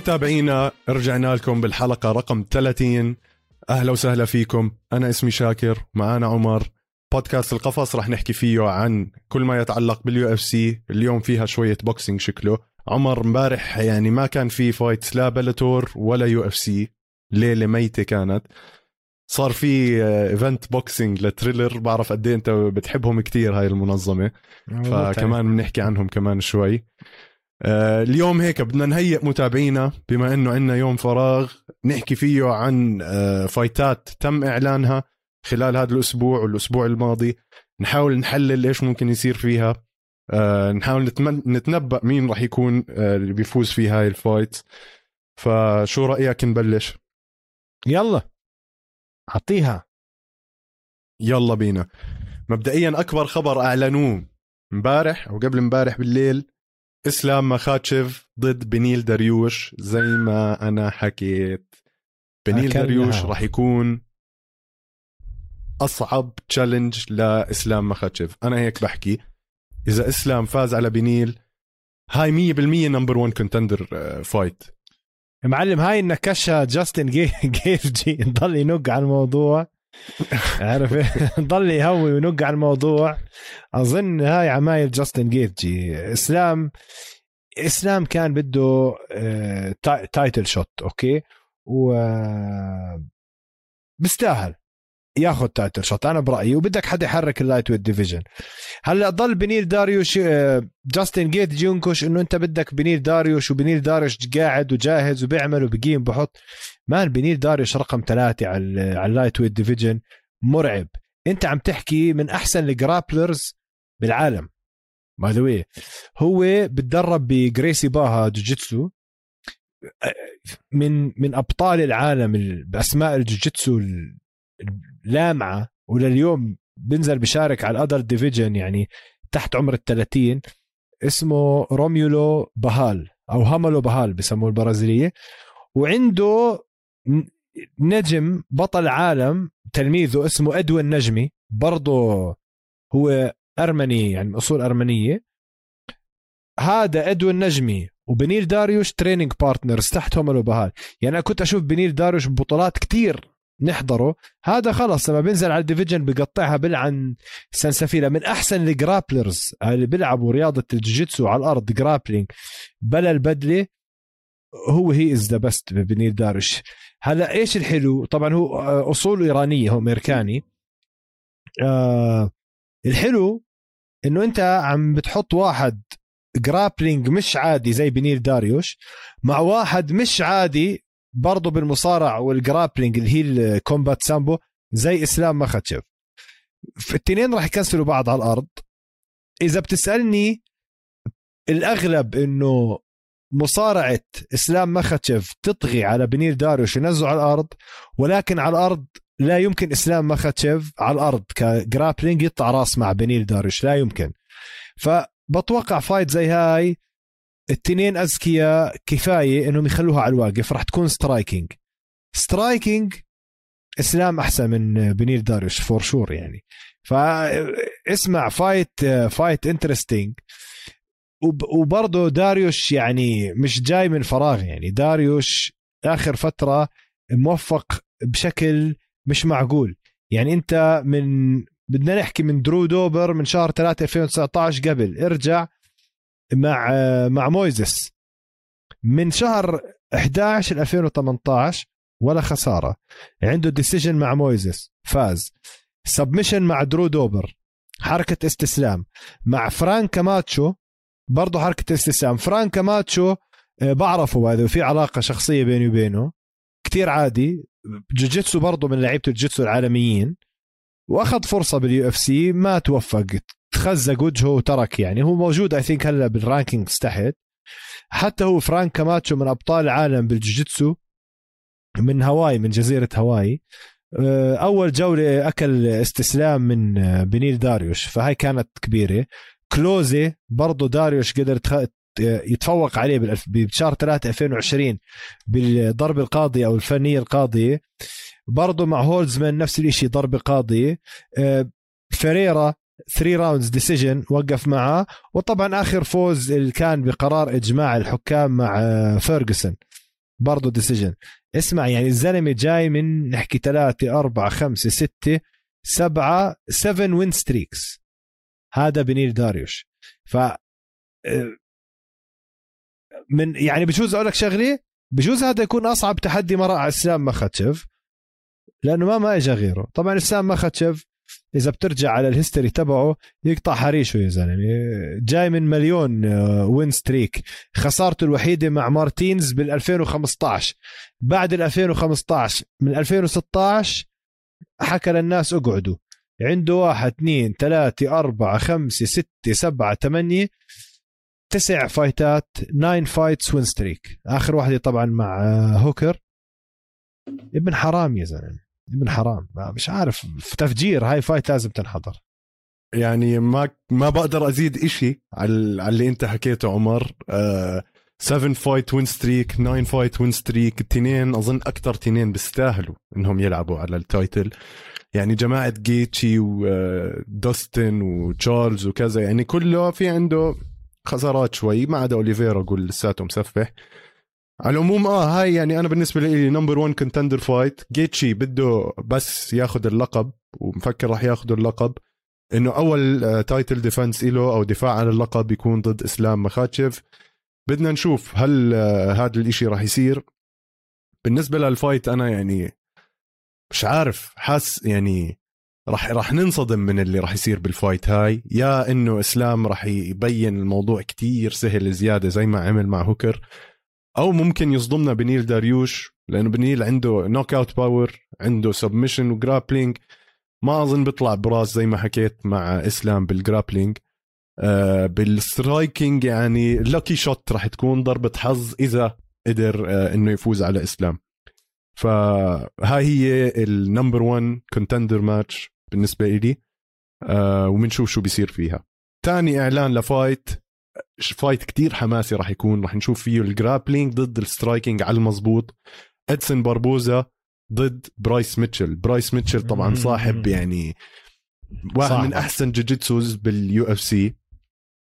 متابعينا رجعنا لكم بالحلقة رقم 30 أهلا وسهلا فيكم. أنا اسمي شاكر معانا عمر. بودكاست القفص رح نحكي فيه عن كل ما يتعلق بال UFC اليوم فيها شوية boxing شكله. عمر مبارح يعني ما كان في fight لا Bellator ولا UFC. ليلة ميتة كانت. صار في event boxing ل Triller. بعرف قد إيه أنت بتحبهم كتير هاي المنظمة. فكمان بنحكي عنهم كمان شوي. آه، اليوم هيك بدنا نهيئ متابعينا بما إنه عندنا يوم فراغ نحكي فيه عن آه، فايتات تم إعلانها خلال هذا الأسبوع والأسبوع الماضي. نحاول نحلل إيش ممكن يصير فيها. آه، نحاول نتنبأ مين راح يكون اللي بيفوز في هاي الفايت. فشو رأيك نبلش؟ يلا. أعطيها. يلا بينا. مبدئيا أكبر خبر أعلنوه امبارح أو قبل امبارح بالليل إسلام مخاتشف ضد بنيل دريوش زي ما أنا حكيت. بنيل دريوش راح يكون أصعب challenge لإسلام مخاتشف. أنا هيك بحكي. إذا إسلام فاز على بنيل هاي 100% number 1 contender fight معلم هاي النكشة جاستن جيفجي ضل ينق على الموضوع. عارف؟ ضل يهوي وينق على الموضوع. أظن هاي عمايل جاستن جيفجي إسلام إسلام كان بده title shot okay؟ و بيستاهل. ياخذ title shot أنا برأيي وبدك حدا يحرك ال lightweight division هلأ ضل بنيل داريوش جاستن جيت جيونكوش إنه أنت بدك بنيل داريوش وبنيل داريوش قاعد وجاهز وبيعمل وبقيم بحط. man بنيل داريوش رقم ثلاثة على على ال lightweight division مرعب. أنت عم تحكي من أحسن ال grapplers بالعالم. by the way هو بتدرب بجريسي باها جوجيتسو من من أبطال العالم بأسماء الجوجيتسو لامعه ولليوم بنزل بشارك على ال adult division يعني تحت عمر ال 30 اسمه روميولو بهال أو هوملو بهال بسموه البرازيلية. وعنده نجم بطل عالم تلميذه اسمه إدوين نجمي برضه هو أرمني يعني أصول أرمنية. هذا إدوين نجمي وبنيل داريوش training partners تحت هوملو بهال. يعني أنا كنت أشوف بنيل داريوش ببطولات كتير. نحضره. هذا خلص لما بينزل على ال division بقطعها بلعن سنسفيلا من أحسن ال grapplers اللي بيلعبوا رياضة الجوجيتسو على الأرض grappling بلا البدلة هو he is the best بنيل دارش هلأ إيش الحلو؟ طبعا هو أصوله إيرانية هو أمريكاني. آه الحلو إنه أنت عم بتحط واحد grappling مش عادي زي بنيل داريوش مع واحد مش عادي برضه بالمصارع وال grappling اللي هي ال combat sambo زي إسلام مخاتشف الاثنين راح يكنسلوا بعض على الأرض. إذا بتسألني الأغلب إنه مصارعة إسلام مخاتشف تطغي على بنيل داريوش ينزلوا على الأرض ولكن على الأرض لا يمكن إسلام مخاتشف على الأرض ك grappling يطلع راس مع بنيل داريوش لا يمكن. فبتوقع fight زي هاي التنين أذكياء كفاية إنهم يخلوها على الواقف راح تكون striking striking إسلام أحسن من بنيل داريوش for sure يعني. فاسمع fight fight interesting وبرضه داريوش يعني مش جاي من فراغ يعني. داريوش آخر فترة موفق بشكل مش معقول. يعني أنت من بدنا نحكي من درو دوبر من شهر 3 2019 قبل ارجع مع مع مويزس. من شهر 11 2018 ولا خسارة. عنده decision مع مويزس. فاز. submission مع درو دوبر. حركة استسلام. مع فرانك كاماتشو برضه حركة استسلام. فرانك كاماتشو آه، بعرفه هذا وفي علاقة شخصية بيني وبينه. كتير عادي. جوجيتسو برضه من لعيبة الجيتسو العالميين. وأخذ فرصة بال UFC ما توفق تخزق وجهه وترك يعني. هو موجود I think هلا بال rankings تحت. حتى هو فرانك كاماتشو من أبطال العالم بالجوجيتسو من هواي من جزيرة هواي آه، أول جولة أكل استسلام من آه، بنيل داريوش فهاي كانت كبيرة. كلوزي برضه داريوش قدر يتفوق عليه بشهر 3 2020 بالضرب القاضي أو الفنية القاضية. برضه مع هولزمان نفس الشيء ضربه قاضيه آه، فيريرا 3 rounds decision وقف معه وطبعا آخر فوز اللي كان بقرار إجماع الحكام مع فيرجسون برضه decision اسمع يعني الزلمة جاي من نحكي ثلاثة أربعة خمسة ستة سبعة 7 win streaks هذا بنيل داريوش. ف آه، من يعني بجوز أقول لك شغلة بجوز هذا يكون أصعب تحدي مرق على إسلام مخاتشف لأنه ما ما اجى غيره. طبعا إسلام مخاتشف إذا بترجع على ال history تبعه يقطع حريشه يا زلمة. جاي من مليون win streak خسارته الوحيدة مع مارتينز بال 2015 بعد ال 2015 من 2016 حكى للناس اقعدوا. عنده واحد اثنين ثلاثة أربعة خمسة ستة سبعة ثمانية تسع fightات nine fights win streak آخر واحدة طبعا مع هوكر. ابن حرام يا زلمة. ابن حرام مش عارف في تفجير هاي fight لازم تنحضر. يعني ما ما بقدر أزيد إشي على اللي أنت حكيته عمر. 7 fight win streak 9 fight win streak التنين أظن أكثر تنين بيستاهلوا إنهم يلعبوا على ال title يعني جماعة جيتشي ودوستن وتشارلز وكذا يعني كله في عنده خسارات شوي. ما عدا اوليفيرا قول لساته مسفح على العموم آه هاي يعني أنا بالنسبة لي number 1 contender fight جيتشي بده بس ياخذ اللقب ومفكر راح ياخذ اللقب. إنه أول title defense له أو دفاع عن اللقب يكون ضد إسلام مخاتشف. بدنا نشوف هل آه، هذا الإشي راح يصير. بالنسبة لل fight أنا يعني مش عارف حاس يعني راح راح ننصدم من اللي راح يصير بال fight هاي. يا إنه إسلام راح يبين الموضوع كتير سهل زيادة زي ما عمل مع هوكر. أو ممكن يصدمنا بنيل داريوش لأنه بنيل عنده knockout power عنده submission و grappling ما أظن بيطلع براس زي ما حكيت مع إسلام بال grappling آه بال striking يعني lucky shot راح تكون ضربة حظ إذا قدر آه إنه يفوز على إسلام. فهاي هي ال number 1 contender match بالنسبة لي آه وبنشوف شو بيصير فيها. ثاني إعلان ل fight. fight كتير حماسي راح يكون. راح نشوف فيه ال grappling ضد ال striking على المزبوط ادسون باربوزا ضد برايس ميتشل برايس ميتشل طبعا صاحب يعني واحد صاحبك. من أحسن jiu-jitsus بال UFC.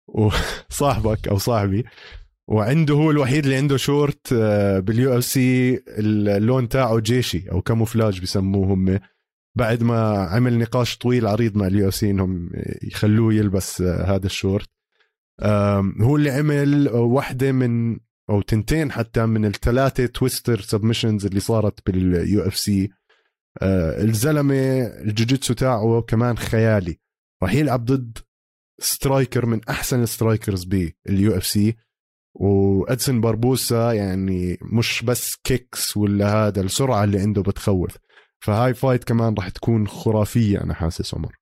وصاحبك أو صاحبي. وعنده هو الوحيد اللي عنده شورت آه، بال UFC اللون تاعه جيشي أو camouflage بسموه هم. بعد ما عمل نقاش طويل عريض مع ال UFC إنهم يخلوه يلبس آه، هذا الشورت. هو اللي عمل واحدة من أو تنتين حتى من الثلاثة twister submissions اللي صارت بال UFC. الزلمة الجوجيتسو تاعه كمان خيالي. راح يلعب ضد striker من أحسن ال strikers بال UFC. وادسون باربوسا يعني مش بس kicks ولا هذا السرعة اللي عنده بتخوف. فهاي fight كمان راح تكون خرافية أنا حاسس عمر.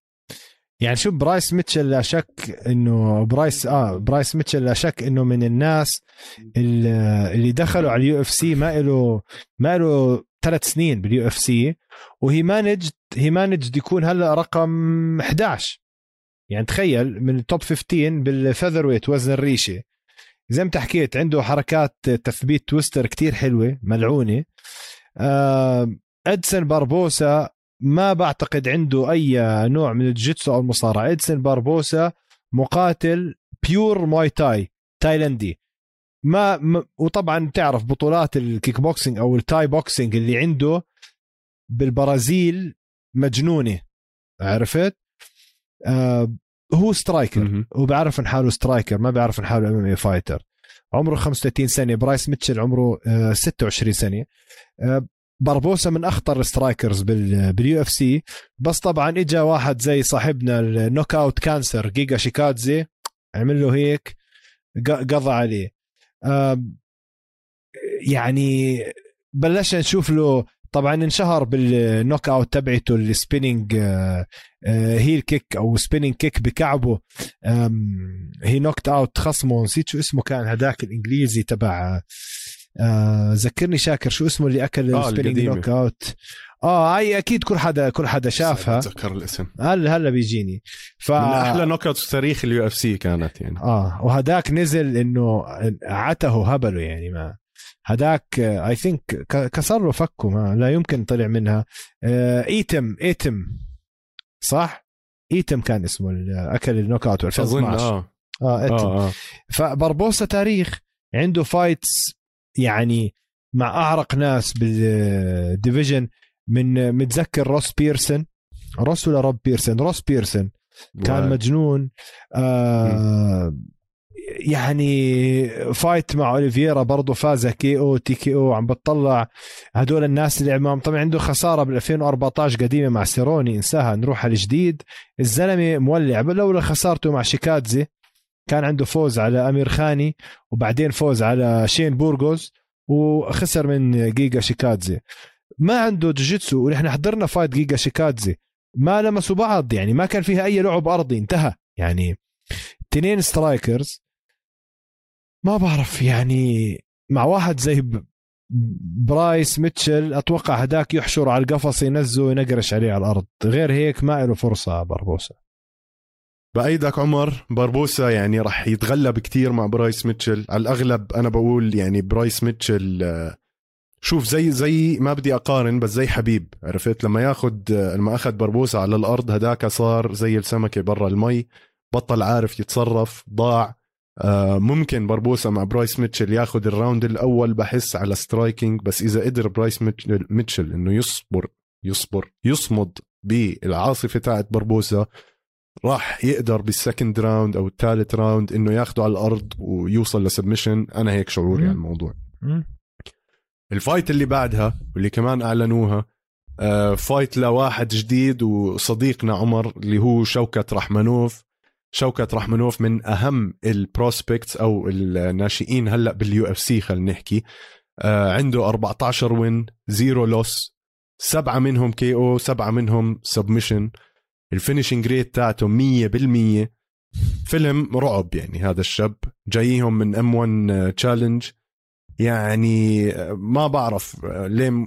يعني شوف برايس ميتشل لا شك إنه برايس آه برايس ميتشل لا شك إنه من الناس اللي دخلوا على ال UFC ما له ما له ثلاث سنين بال UFC وهي managed هي managed يكون هلا رقم 11 يعني تخيل من ال top 15 بال featherweight وزن الريشة. زي ما حكيت عنده حركات تثبيت twister كتير حلوة ملعونة. آه ادسن باربوسا ما بعتقد عنده أي نوع من الجيتسو أو المصارعة. ادسن باربوسا مقاتل pure Muay Thai تايلندي ما م... وطبعا تعرف بطولات الكيك بوكسينج أو ال Thai boxing اللي عنده بالبرازيل مجنونة. عرفت؟ آه هو striker وبعرف إن حاله striker ما بيعرف إن حاله MMA fighter عمره 35 سنة. برايس ميتشل عمره آه 26 سنة. آه باربوسا من أخطر ال strikers بال UFC بس طبعا اجى واحد زي صاحبنا ال knockout cancer جيجا شيكادزي عمل له هيك قضى عليه. يعني بلشنا نشوف له طبعا انشهر بال knockout تبعته ال spinning heel kick أو spinning kick بكعبه. هي knocked out خصمه نسيت شو اسمه كان هداك الإنجليزي تبع آه ذكرني شاكر شو اسمه اللي أكل آه ال spinning knockout؟ آه هاي أكيد كل حدا كل حدا شافها. اتذكر الاسم. هلا هلا بيجيني. ف من أحلى knockout في تاريخ ال UFC كانت يعني. آه وهداك نزل إنه عته هبله يعني ما. هداك I think كسر له فكه ما لا يمكن طلع منها. آه إيتم إيتم. صح؟ إيتم كان اسمه أكل ال knockout 2012 آه. آه, آه, آه. فبربوسا تاريخ عنده fights يعني مع أعرق ناس بال division من متذكر روس بيرسون روس ولا روب بيرسون روس بيرسون كان مجنون. آه يعني fight مع اوليفيرا برضه فاز KO TKO عم بتطلع. هدول الناس اللي امام طبعا عنده خسارة بال 2014 قديمة مع سيروني انساها. نروح على الجديد. الزلمة مولع. لولا خسارته مع شيكادزي كان عنده فوز على أمير خاني وبعدين فوز على شين بورغوز وخسر من جيجا شيكادزي. ما عنده جوجيتسو ونحن حضرنا fight جيجا شيكادزي. ما لمسوا بعض يعني ما كان فيها أي لعب أرضي انتهى. يعني تنين strikers. ما بعرف يعني مع واحد زي برايس ميتشل أتوقع هداك يحشر على القفص ينزه وينقرش عليه على الأرض. غير هيك ما له فرصة بربوسا بأيدك عمر. باربوسا يعني راح يتغلب كتير مع برايس ميتشل. على الأغلب أنا بقول يعني برايس ميتشل آه، شوف زي زي ما بدي أقارن بس زي حبيب عرفت؟ لما ياخد آه، لما أخذ باربوسا على الأرض هداك صار زي السمكة برا المي بطل عارف يتصرف ضاع. آه، ممكن باربوسا مع برايس ميتشل ياخد ال round الأول بحس على striking بس إذا قدر برايس ميتشل, إنه يصبر يصبر يصمد بالعاصفة تاعت باربوسا راح يقدر بال second round أو الثالث round إنه ياخده على الأرض ويوصل ل submission أنا هيك شعوري. عن الموضوع ال fight اللي بعدها واللي كمان أعلنوها آه، fight لواحد جديد وصديقنا عمر اللي هو شوكت رحمنوف شوكت رحمنوف من أهم ال prospects أو الناشئين هلأ بال UFC خلينا نحكي. آه، عنده 14 win zero loss سبعة منهم KO سبعة منهم submission ال finishing rate تاعته 100% فيلم رعب يعني هذا الشاب. جايهم من M-1 Challenge يعني ما بعرف ليه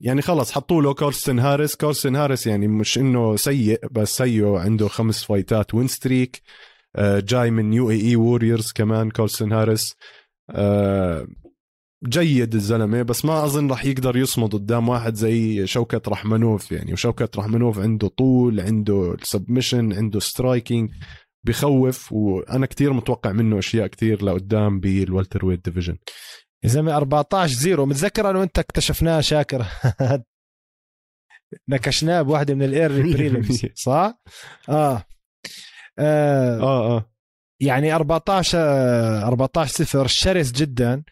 يعني خلص حطوا له كارلستن هاريس. كارلستن هاريس يعني مش إنه سيء بس سيء عنده خمس فايتات win streak آه، جاي من UAE Warriors كمان كارلستن هاريس. آه، جيد الزلمة بس ما أظن راح يقدر يصمد قدام واحد زي شوكت رحمنوف يعني. وشوكت رحمنوف عنده طول عنده submission عنده striking بخوف وأنا كتير متوقع منه أشياء كتير لقدام بال welterweight division يا زلمة 14 زيرو متذكر أنا وأنت اكتشفناه شاكر؟ نكشناه بواحدة من ال early prelims صح؟ آه. آه. آه آه. يعني 14 آه، 14 صفر شرس جدا.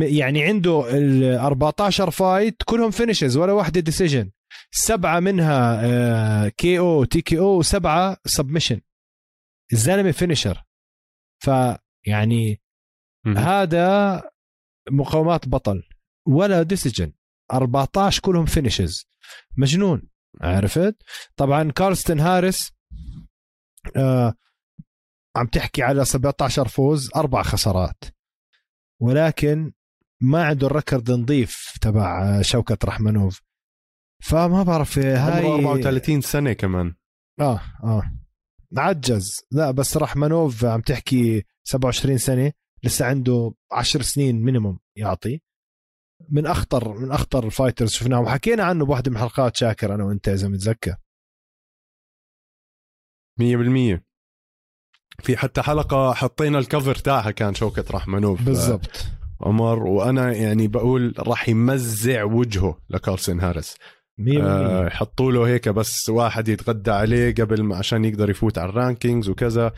يعني عنده ال 14 fight كلهم finishes ولا واحدة decision سبعة منها KO TKO وسبعه submission الزلمة finisher فيعني. هذا مقومات بطل ولا decision 14 كلهم finishes مجنون عرفت؟ طبعا كارلستن هاريس آه عم تحكي على 17 فوز أربع خسارات. ولكن ما عنده الركض نظيف تبع شوكة رحمنوف فما بعرف هاي عمره 34 سنة كمان. آه آه. عجز. لا بس رحمنوف عم تحكي 27 سنة لسه عنده 10 سنين مينيموم يعطي. من اخطر من أخطر ال fighters شفناه وحكينا عنه بواحده من حلقات شاكر أنا وأنت إذا متذكر. 100% في حتى حلقة حطينا ال cover تاعها كان شوكت رحمنوف بالضبط. عمر وأنا يعني بقول راح يمزع وجهه لكارلستن هاريس. 100% آه، يحطوا له هيك بس واحد يتغدى عليه قبل ما عشان يقدر يفوت على ال rankings وكذا.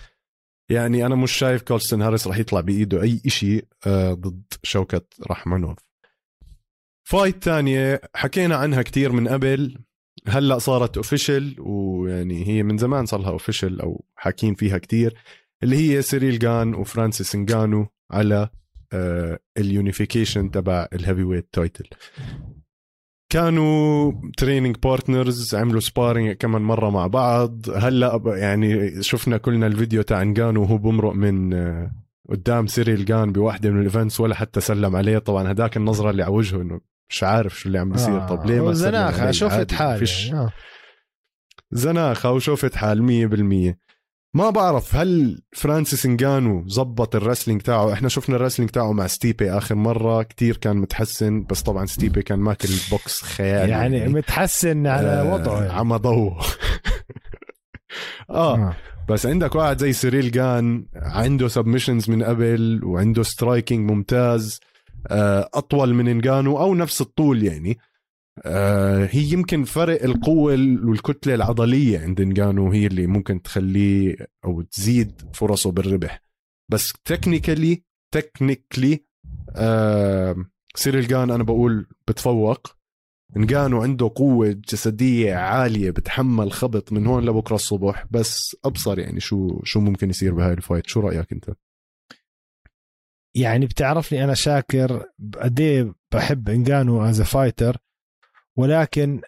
يعني أنا مش شايف كارلستن هاريس راح يطلع بإيده أي شيء ضد شوكت رحمنوف fight تانية حكينا عنها كتير من قبل. هلأ صارت official ويعني هي من زمان صار لها official أو حاكين فيها كتير اللي هي سيريل جان وفرانسيس انجانو على آه، ال unification تبع ال heavyweight title كانوا training partners عملوا sparring كمان مرة مع بعض. هلأ يعني شفنا كلنا الفيديو تاع انجانو وهو بمرق من آه، قدام سيريل جان بواحدة من ال events ولا حتى سلم عليه. طبعا هداك النظرة اللي على وجهه إنه مش عارف شو اللي عم بيصير آه. طب ليه ما زناخة؟ شفت حالي فيش يعني. آه. زناخة وشفت حال مية بالمية ما بعرف هل فرانسيس انجانو زبط ال wrestling تاعه إحنا شفنا ال wrestling تاعه مع ستيبي آخر مرة كتير كان متحسن بس طبعا ستيبي كان ماكل البوكس خيالي يعني متحسن على آه، وضعه يعني. عم ضوء آه آه. بس عندك واحد زي سيريل جان عنده submissions من قبل وعنده striking ممتاز أطول من انجانو أو نفس الطول يعني. آه، هي يمكن فرق القوة والكتلة العضلية عند انجانو هي اللي ممكن تخليه أو تزيد فرصه بالربح. بس technically سيريل جان أنا بقول بتفوق. انجانو عنده قوة جسدية عالية بتحمل خبط من هون لبكرة الصبح. بس أبصر يعني شو شو ممكن يصير بهاي ال fight. شو رأيك أنت؟ يعني بتعرفني أنا شاكر قد إيه بحب انجانو as fighter ولكن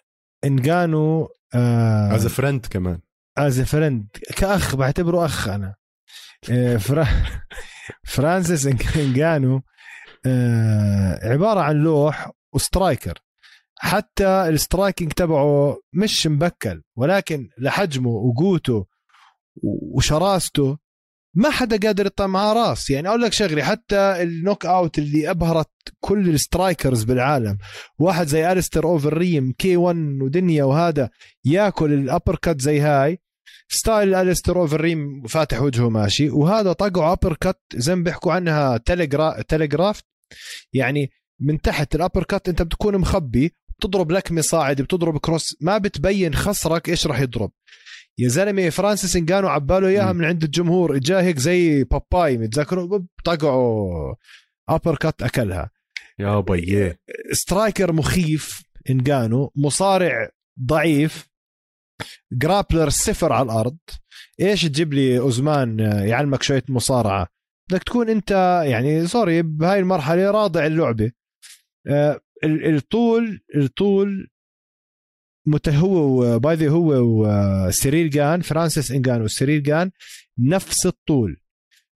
انجانو as آه friend كمان. as friend كأخ بعتبره أخ أنا. آه فرا فرانسيس انجانو آه عبارة عن لوح و striker. حتى ال striking تبعه مش مبكل ولكن لحجمه وقوته وشراسته ما حدا قادر يطلع معاه راس. يعني أقول لك شغلة حتى ال knockout اللي أبهرت كل ال strikers بالعالم. واحد زي اليستر اوفريم K-1 ودنيا وهذا ياكل ال uppercut زي هاي. style اليستر اوفريم فاتح وجهه ماشي وهذا طقعه uppercut زي ما بيحكوا عنها telegra telegraph يعني من تحت ال uppercut أنت بتكون مخبي بتضرب لكمة صاعد بتضرب cross ما بتبين خصرك إيش راح يضرب. يا زلمة فرانسيس انجانو عباله إياها من عند الجمهور. اجاه هيك زي باباي متذكروا؟ طقعوا uppercut أكلها. يا بيي striker مخيف انجانو مصارع ضعيف grappler صفر على الأرض. إيش تجيب لي أوزمان يعلمك شوية مصارعة؟ بدك تكون أنت يعني sorry بهاي المرحلة راضع اللعبة. آه، الطول الطول هو باي هو وسيريل جان فرانسيس انجانو وسيريل جان نفس الطول.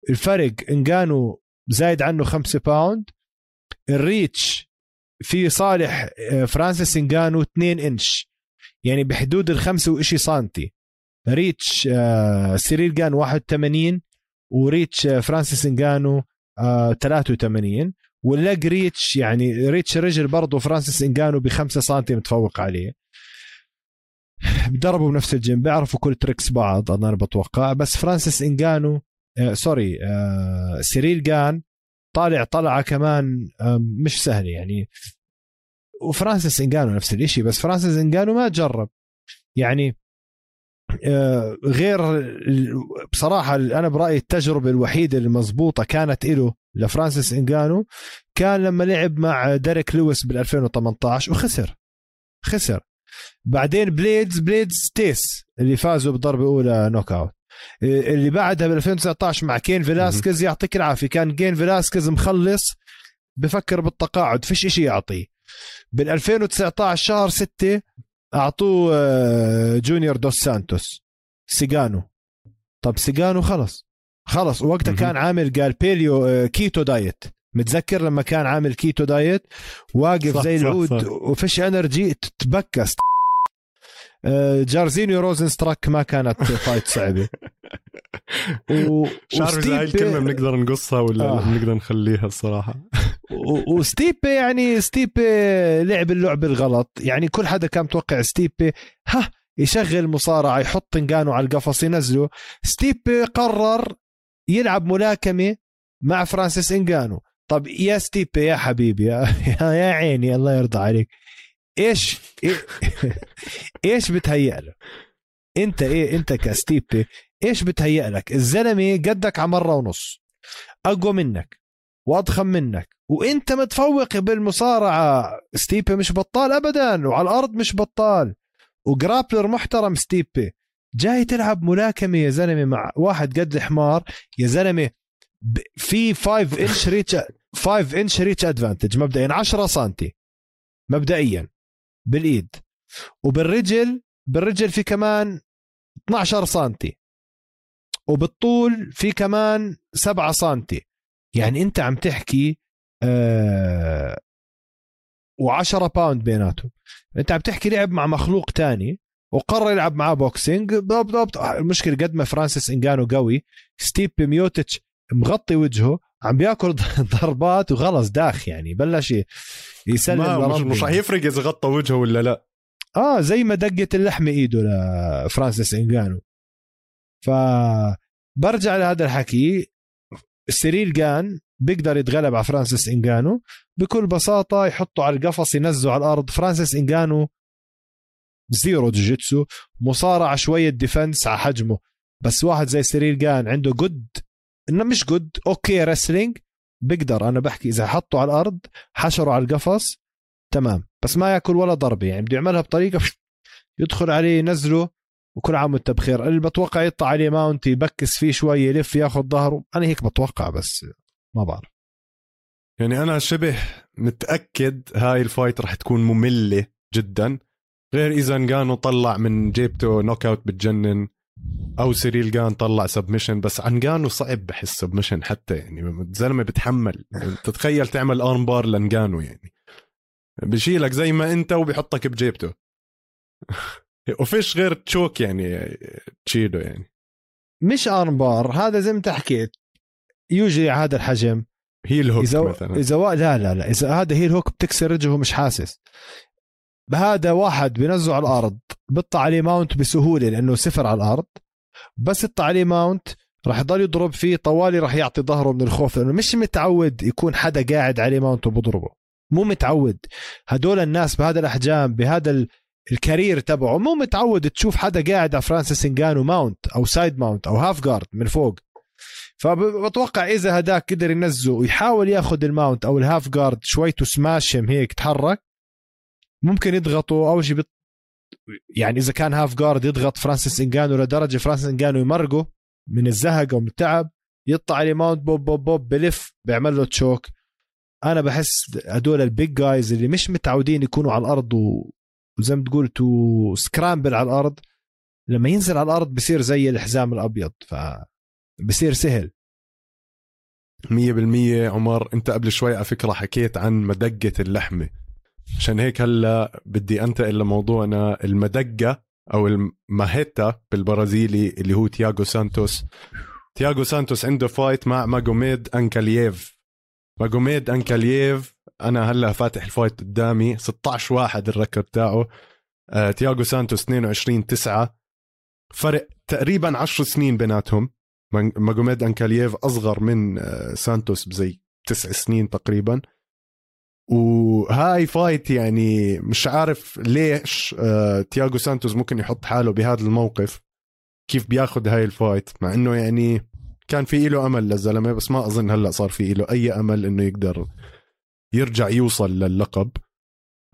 الفرق انجانو زايد عنه خمسة pound ال reach في صالح آه، فرانسيس انجانو 2 انش يعني بحدود الخمسة وإشي سنتي reach آه، سيريل جان 81 و reach آه، فرانسيس انجانو 83 وال leg reach يعني reach رجل برضه فرانسيس انجانو ب 5 سم متفوق عليه. بدربوا بنفس الجيم بيعرفوا كل tricks بعض أنا بتوقع. بس فرانسيس إنجانو آه sorry آه سيريل جان طالع طلعة كمان آه مش سهلة يعني. وفرانسيس إنجانو نفس الشيء بس فرانسيس إنجانو ما جرب. يعني آه غير بصراحة أنا برأيي التجربة الوحيدة المضبوطه كانت له لفرانسيس إنجانو كان لما لعب مع ديريك لويس بال 2018 وخسر. خسر. بعدين بليدز بليدز تيس اللي فازوا بضربه اولى knock out اللي بعدها بال 2019 مع كين فيلاسكيز يعطيك العافية. كان كين فيلاسكيز مخلص بفكر بالتقاعد فيش إشي يعطيه بال 2019 شهر 6 أعطوه جونيور دوس سانتوس سيجانو طب سيجانو خلص. خلص. وقتها كان عامل قال بيليو كيتو دايت متذكر لما كان عامل كيتو دايت واقف صح زي العود وفيش انرجي تبكس آه، جارزينيو روزن ستراك ما كانت فايت صعبة. و... مش عارف اذا هاي الكلمة بنقدر نقصها ولا آه. بنقدر نخليها الصراحة؟ و... وستيبي يعني ستيبي لعب اللعبه الغلط. يعني كل حدا كان متوقع ستيبي ها يشغل مصارعة يحط انجانو على القفص ينزله. ستيبي قرر يلعب ملاكمة مع فرانسيس انجانو طب يا ستيبي يا حبيبي يا, يا عيني الله يرضى عليك. إيش؟ إيش بتهيأ له؟ أنت إيه؟ أنت كستيبي إيش بتهيأ لك؟ الزلمة قدك على مرة ونص أقوى منك وأضخم منك وأنت متفوق بالمصارعة. ستيبي مش بطال ابدا وعلى الأرض مش بطال و grappler محترم ستيبي. جاي تلعب ملاكمة يا زلمة مع واحد قد الحمار. يا زلمة في 5 inch reach 5 inch reach advantage مبدئيا 10 سم مبدئيا. بالإيد. وبالرجل بالرجل في كمان 12 سم وبالطول في كمان 7 سم يعني أنت عم تحكي آه و10 pound بيناتهم. أنت عم تحكي لعب مع مخلوق تاني وقرر يلعب معاه boxing بالضبط. المشكلة قد ما فرانسيس إنجانو قوي ستيبي ميوسيتش مغطي وجهه عم بياكل ضربات وخلص داخ يعني بلش يسلم مش, مش رح يفرق إذا غطى وجهه ولا لا. آه زي مدقة اللحمة إيده لفرانسيس انجانو ف برجع لهذا الحكي سيريل جان بيقدر يتغلب على فرانسيس انجانو بكل بساطة يحطه على القفص ينزله على الأرض. فرانسيس انجانو zero جوجيتسو مصارعه شوية defense على حجمه. بس واحد زي سيريل جان عنده good إنه مش good okay wrestling بيقدر أنا بحكي إذا حطه على الأرض حشره على القفص تمام. بس ما يأكل ولا ضربه يعني بده يعملها بطريقة يدخل عليه ينزله وكل عام وانت بخير. اللي بتوقع يطلع عليه mount يبكس فيه شوية يلف ياخذ ظهره. أنا هيك بتوقع بس ما بعرف. يعني أنا شبه متأكد هاي ال fight رح تكون مملة جدا. غير إذا انجانو طلع من جيبته knock out بتجنن. أو سيريل جان طلع submission بس أنجانو صعب بحس submission حتى يعني الزلمه بتحمل. يعني تتخيل تعمل arm bar لأنجانو يعني. بشيلك زي ما أنت وبيحطك بجيبته. وفيش غير تشوك يعني تشيله يعني. مش آرم بار هذا زي ما أنت حكيت. يوجي هذا الحجم. هي الهوك إذا مثلا. إذا و... لا لا لا إذا هذا هي الهوك بتكسر رجله مش حاسس. هذا واحد بنزله على الأرض بيطلع عليه ماونت بسهولة لأنه صفر على الأرض. بس يطلع عليه ماونت راح يضل يضرب فيه طوالي راح يعطي ظهره من الخوف لأنه مش متعود يكون حدا قاعد عليه ماونت وبضربه. مو متعود. هدول الناس بهذا الأحجام بهذا ال... الcareer تبعه مو متعود تشوف حدا قاعد على فرانسيس إنجانو mount أو side mount أو half guard من فوق. فبتوقع إذا هداك قدر ينزله ويحاول ياخذ ال mount أو ال half guard شوي تسماشم هيك تحرك. ممكن يضغطوا اول شيء بت... يعني إذا كان half guard يضغط فرانسيس إنجانو لدرجة فرانسيس إنجانو يمرقه من الزهق أو من التعب يطلع عليه mount بوب بوب بوب بلف بيعمل له choke أنا بحس هدول ال big guys اللي مش متعودين يكونوا على الأرض. وزي ما تقول to scramble على الأرض لما ينزل على الأرض بصير زي الحزام الأبيض ف بصير سهل مية بالمية عمر أنت قبل شوي على فكرة حكيت عن مدقة اللحمة عشان هيك هلا بدي أنتقل لموضوعنا المدقة أو الماهيتا بالبرازيلي اللي هو تياغو سانتوس. تياغو سانتوس عنده fight مع ماجوميد أنكالييف. ماجوميد أنكالييف أنا هلا فاتح ال fight قدامي 16 واحد ال record تاعه. آه، تياغو سانتوس 22 9 فرق تقريبا 10 سنين بيناتهم. ماجوميد أنكالييف أصغر من آه، سانتوس بزي تسع سنين تقريبا. وهاي fight يعني مش عارف ليش آه، تياغو سانتوس ممكن يحط حاله بهذا الموقف كيف بياخذ هاي ال fight؟ مع إنه يعني كان في له أمل للزلمة بس ما أظن هلأ صار في له أي أمل إنه يقدر يرجع يوصل للقب.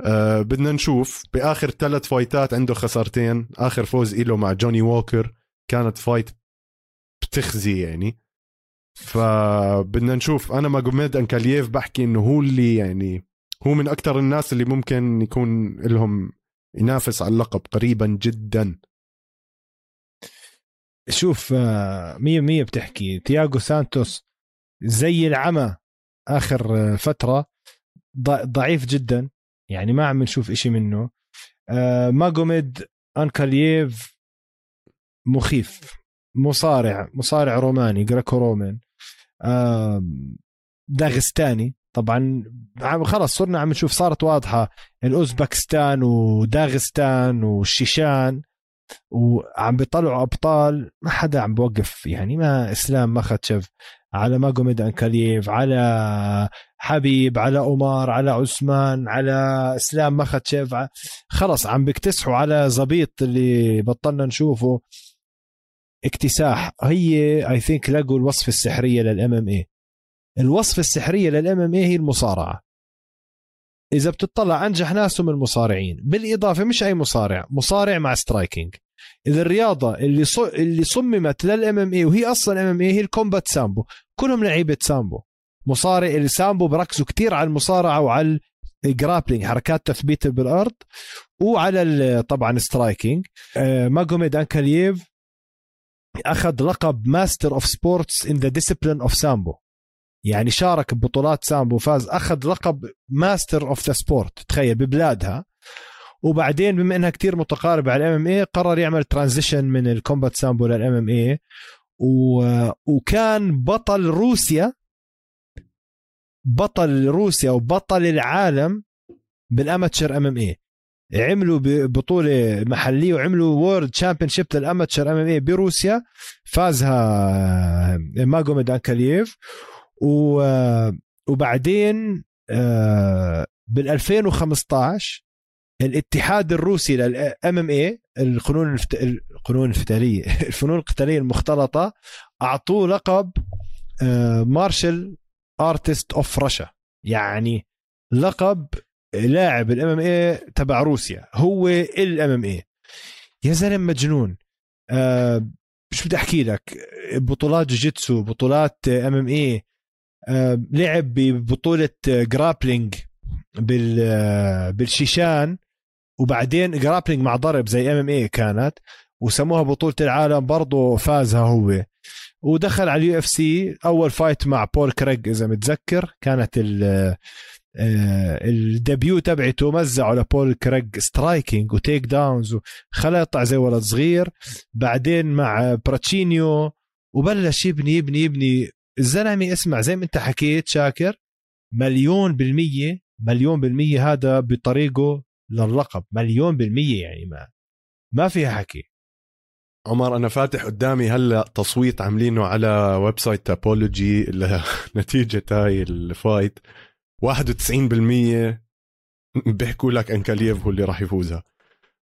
أه بدنا نشوف. بآخر ثلاث fightات عنده خسارتين. آخر فوز له مع جوني ووكر. كانت fight بتخزي يعني. فبدنا نشوف. أنا ماجوميد انكالييف بحكي إنه هو اللي يعني هو من أكثر الناس اللي ممكن يكون لهم ينافس على اللقب قريبا جدا. شوف آه، مية مية بتحكي. تياغو سانتوس زي العمى آخر فترة ضعيف جدا. يعني ما عم نشوف إشي منه. آه، ماجوميد أنكالييف مخيف. مصارع مصارع روماني جريكو رومان. داغستاني طبعا خلص صرنا عم نشوف صارت واضحة الأوزبكستان وداغستان والشيشان وعم بيطلعوا أبطال. ما حدا عم بوقف يعني ما إسلام مخاتشف على ماجوميد انكالييف على حبيب على عمر على عثمان على إسلام مخاتشف خلص عم بيكتسحوا على زبيط اللي بطلنا نشوفه. اكتساح. هي اي ثينك لقوا الوصفه السحرية للإم إم اي الوصفه السحرية لل MMA هي المصارعة. إذا بتطلع أنجح ناسهم المصارعين. بالإضافة مش أي مصارع مصارع مع striking إذا الرياضة اللي ص... اللي صممت لل MMA وهي أصلا MMA هي ال combat sambo. كلهم لعيبة sambo. مصارع اللي sambo بركزوا كتير على المصارعة وعلى ال grappling حركات تثبيت بالأرض وعلى طبعا striking آه ماجوميد انكالييف أخذ لقب master of sports in the discipline of sambo يعني شارك ببطولات sambo فاز أخذ لقب master of the sport تخيل ببلادها. وبعدين بما إنها كتير متقاربة على ال MMA قرر يعمل transition من ال combat sambo لل MMA وكان بطل روسيا بطل روسيا وبطل العالم بال amateur MMA عملوا بطولة محلية وعملوا world championship لل amateur MMA بروسيا فازها ماجوميد انكالييف و وبعدين بال 2015 الاتحاد الروسي للام إم اي القانون. القانون القتاليه الفنون القتالية المختلطة أعطوه لقب martial artist of Russia يعني لقب لاعب ال MMA تبع روسيا. هو ال MMA. يا زلمة مجنون. أه مش بدي أحكي لك؟ بطولات جوجيتسو بطولات MMA. أه لعب ببطولة grappling بال آه، بالشيشان. وبعدين grappling مع ضرب زي MMA كانت. وسموها بطولة العالم برضه فازها هو. ودخل على ال UFC. أول fight مع بول كريج إذا متذكر. كانت آه، ال debut تبعته مزعوا لبول كريج striking و takedowns وخلى يطلع زي ولد صغير. بعدين مع براتشينيو وبلش يبني يبني يبني. الزلمة اسمع زي ما انت حكيت شاكر مليون بالمية مليون بالمية هذا بطريقه للقب مليون بالمية يعني ما ما فيها حكي. عمر أنا فاتح قدامي هلأ تصويت عاملينه على website تابولوجي لنتيجة هاي ال fight. 91% بيحكوا لك انكالييف هو اللي راح يفوزها.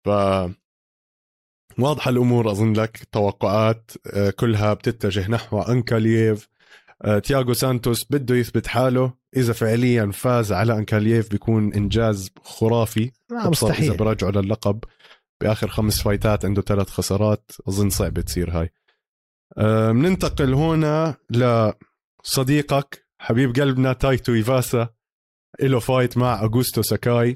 ف واضحة الأمور أظن لك توقعات آه، كلها بتتجه نحو انكالييف آه، تياغو سانتوس بده يثبت حاله. إذا فعليا فاز على انكالييف بيكون إنجاز خرافي. مستحيل إذا برجعوا للقب بآخر خمس فايتات عنده ثلاث خسارات أظن صعبة تصير هاي. بننتقل هنا لصديقك حبيب قلبنا تايتو إيفاسا. له fight مع أغوستو ساكاي.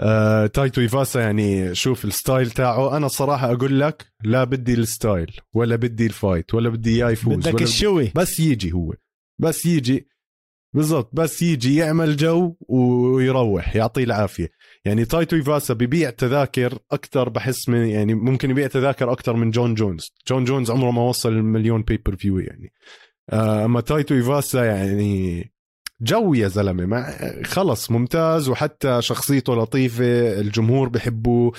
آه، تايتو إيفاسا يعني شوف ال style تاعه. أنا الصراحه أقول لك لا بدي ال style ولا بدي ال fight ولا بدي اياه يفوز بدك ال show. بس يجي هو. بس يجي. بالضبط. بس يجي يعمل جو ويروح يعطيه العافية. يعني تايتو إيفاسا ببيع تذاكر أكثر بحس من يعني ممكن يبيع تذاكر أكثر من جون جونز. جون جونز عمره ما وصل المليون pay-per-view يعني. أما تايتو إيفاسا يعني جو يا زلمة ما خلص ممتاز وحتى شخصيته لطيفة الجمهور بحبوه